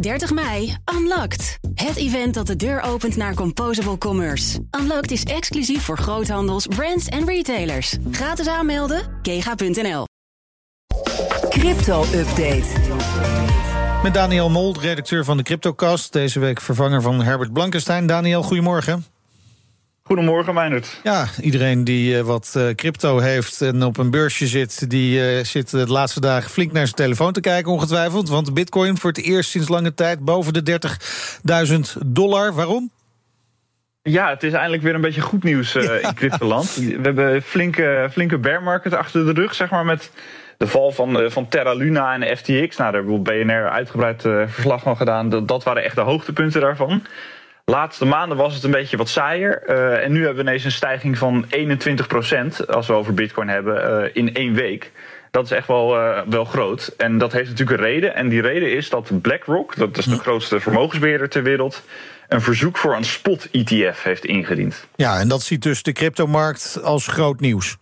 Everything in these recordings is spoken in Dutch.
30 mei, Unlocked. Het event dat de deur opent naar Composable Commerce. Unlocked is exclusief voor groothandels, brands en retailers. Gratis aanmelden, kega.nl. Crypto-update. Met Daniel Mol, redacteur van de Cryptocast. Deze week vervanger van Herbert Blankenstein. Daniel, goedemorgen. Goedemorgen, Meijnerd. Ja, iedereen die uh, wat uh, crypto heeft en op een beursje zit... die uh, zit de laatste dagen flink naar zijn telefoon te kijken, ongetwijfeld. Want bitcoin voor het eerst sinds lange tijd boven de 30.000 dollar. Waarom? Ja, het is eindelijk weer een beetje goed nieuws ja. in cryptoland. We hebben flinke, flinke bear market achter de rug, zeg maar, met de val van, van Terra Luna en FTX. Nou, daar hebben we BNR uitgebreid verslag van gedaan. Dat, dat waren echt de hoogtepunten daarvan. Laatste maanden was het een beetje wat saaier. Uh, en nu hebben we ineens een stijging van 21% als we over Bitcoin hebben uh, in één week. Dat is echt wel, uh, wel groot. En dat heeft natuurlijk een reden. En die reden is dat BlackRock, dat is de grootste vermogensbeheerder ter wereld, een verzoek voor een spot-ETF heeft ingediend. Ja, en dat ziet dus de cryptomarkt als groot nieuws.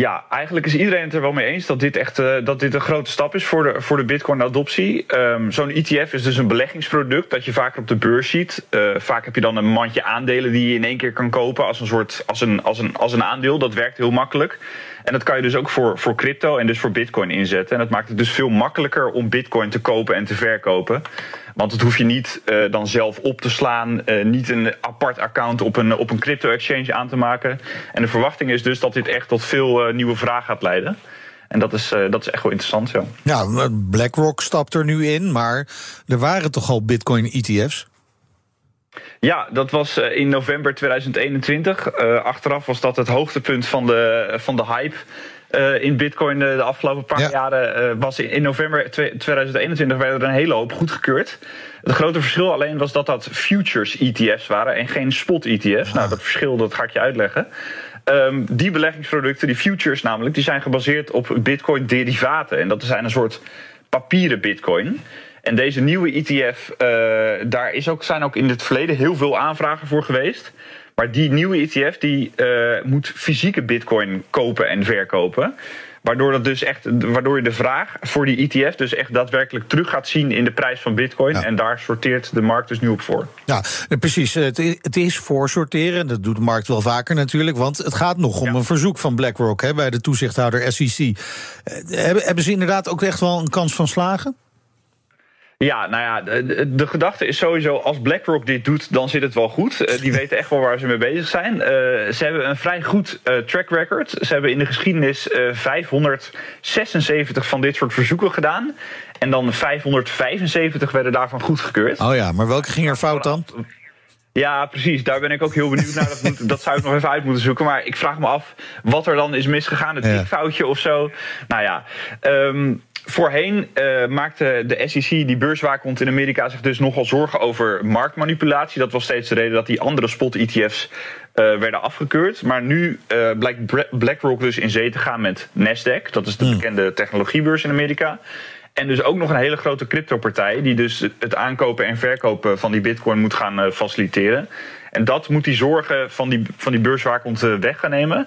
Ja, eigenlijk is iedereen het er wel mee eens dat dit echt uh, dat dit een grote stap is voor de, voor de Bitcoin-adoptie. Um, Zo'n ETF is dus een beleggingsproduct dat je vaker op de beurs ziet. Uh, vaak heb je dan een mandje aandelen die je in één keer kan kopen als een soort als een, als een, als een aandeel. Dat werkt heel makkelijk. En dat kan je dus ook voor, voor crypto en dus voor Bitcoin inzetten. En dat maakt het dus veel makkelijker om Bitcoin te kopen en te verkopen. Want dat hoef je niet uh, dan zelf op te slaan, uh, niet een apart account op een, op een crypto-exchange aan te maken. En de verwachting is dus dat dit echt tot veel uh, nieuwe vraag gaat leiden. En dat is, dat is echt wel interessant, ja. Ja, BlackRock stapt er nu in, maar er waren toch al Bitcoin-ETF's? Ja, dat was in november 2021. achteraf was dat het hoogtepunt van de, van de hype. Uh, in Bitcoin de, de afgelopen paar ja. jaren uh, was in, in november 2021 werden er een hele hoop goedgekeurd. Het grote verschil alleen was dat dat futures ETF's waren en geen spot ETF's. Ah. Nou, dat verschil dat ga ik je uitleggen. Um, die beleggingsproducten, die futures namelijk, die zijn gebaseerd op Bitcoin derivaten. En dat zijn een soort papieren Bitcoin. En deze nieuwe ETF, uh, daar is ook, zijn ook in het verleden heel veel aanvragen voor geweest. Maar die nieuwe ETF die, uh, moet fysieke bitcoin kopen en verkopen. Waardoor, dat dus echt, waardoor je de vraag voor die ETF dus echt daadwerkelijk terug gaat zien in de prijs van bitcoin. Ja. En daar sorteert de markt dus nu op voor. Ja, precies. Het is voor sorteren. Dat doet de markt wel vaker natuurlijk. Want het gaat nog om ja. een verzoek van BlackRock hè, bij de toezichthouder SEC. Hebben ze inderdaad ook echt wel een kans van slagen? Ja, nou ja, de, de, gedachte is sowieso als BlackRock dit doet, dan zit het wel goed. Uh, die weten echt wel waar ze mee bezig zijn. Uh, ze hebben een vrij goed uh, track record. Ze hebben in de geschiedenis 576 van dit soort verzoeken gedaan. En dan 575 werden daarvan goedgekeurd. Oh ja, maar welke ging er fout dan? Ja, precies. Daar ben ik ook heel benieuwd naar. Dat, moet, dat zou ik nog even uit moeten zoeken. Maar ik vraag me af wat er dan is misgegaan. Het ja. foutje of zo. Nou ja. Um, Voorheen uh, maakte de SEC, die beurswaakhond in Amerika, zich dus nogal zorgen over marktmanipulatie. Dat was steeds de reden dat die andere spot-ETF's uh, werden afgekeurd. Maar nu uh, blijkt BlackRock dus in zee te gaan met Nasdaq. Dat is de bekende technologiebeurs in Amerika. En dus ook nog een hele grote cryptopartij die dus het aankopen en verkopen van die bitcoin moet gaan faciliteren. En dat moet die zorgen van die, van die beurswaakhond weg gaan nemen.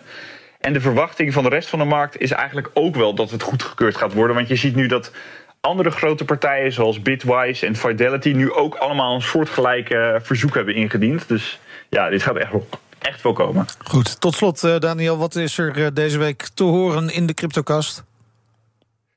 En de verwachting van de rest van de markt is eigenlijk ook wel dat het goedgekeurd gaat worden. Want je ziet nu dat andere grote partijen zoals Bitwise en Fidelity nu ook allemaal een soortgelijke verzoek hebben ingediend. Dus ja, dit gaat echt wel, echt wel komen. Goed, tot slot Daniel, wat is er deze week te horen in de cryptocast?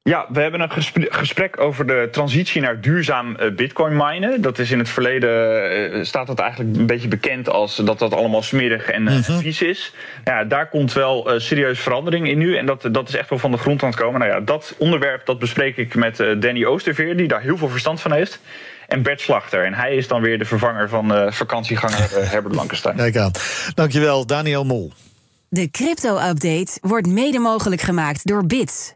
Ja, we hebben een gesprek over de transitie naar duurzaam bitcoin minen. Dat is in het verleden, staat dat eigenlijk een beetje bekend als dat dat allemaal smerig en uh, vies is. Ja, daar komt wel serieus verandering in nu en dat, dat is echt wel van de grond aan het komen. Nou ja, dat onderwerp dat bespreek ik met Danny Oosterveer, die daar heel veel verstand van heeft. En Bert Slachter. En hij is dan weer de vervanger van vakantieganger Herbert Blankenstein. Kijk aan. Dankjewel, Daniel Mol. De crypto-update wordt mede mogelijk gemaakt door Bits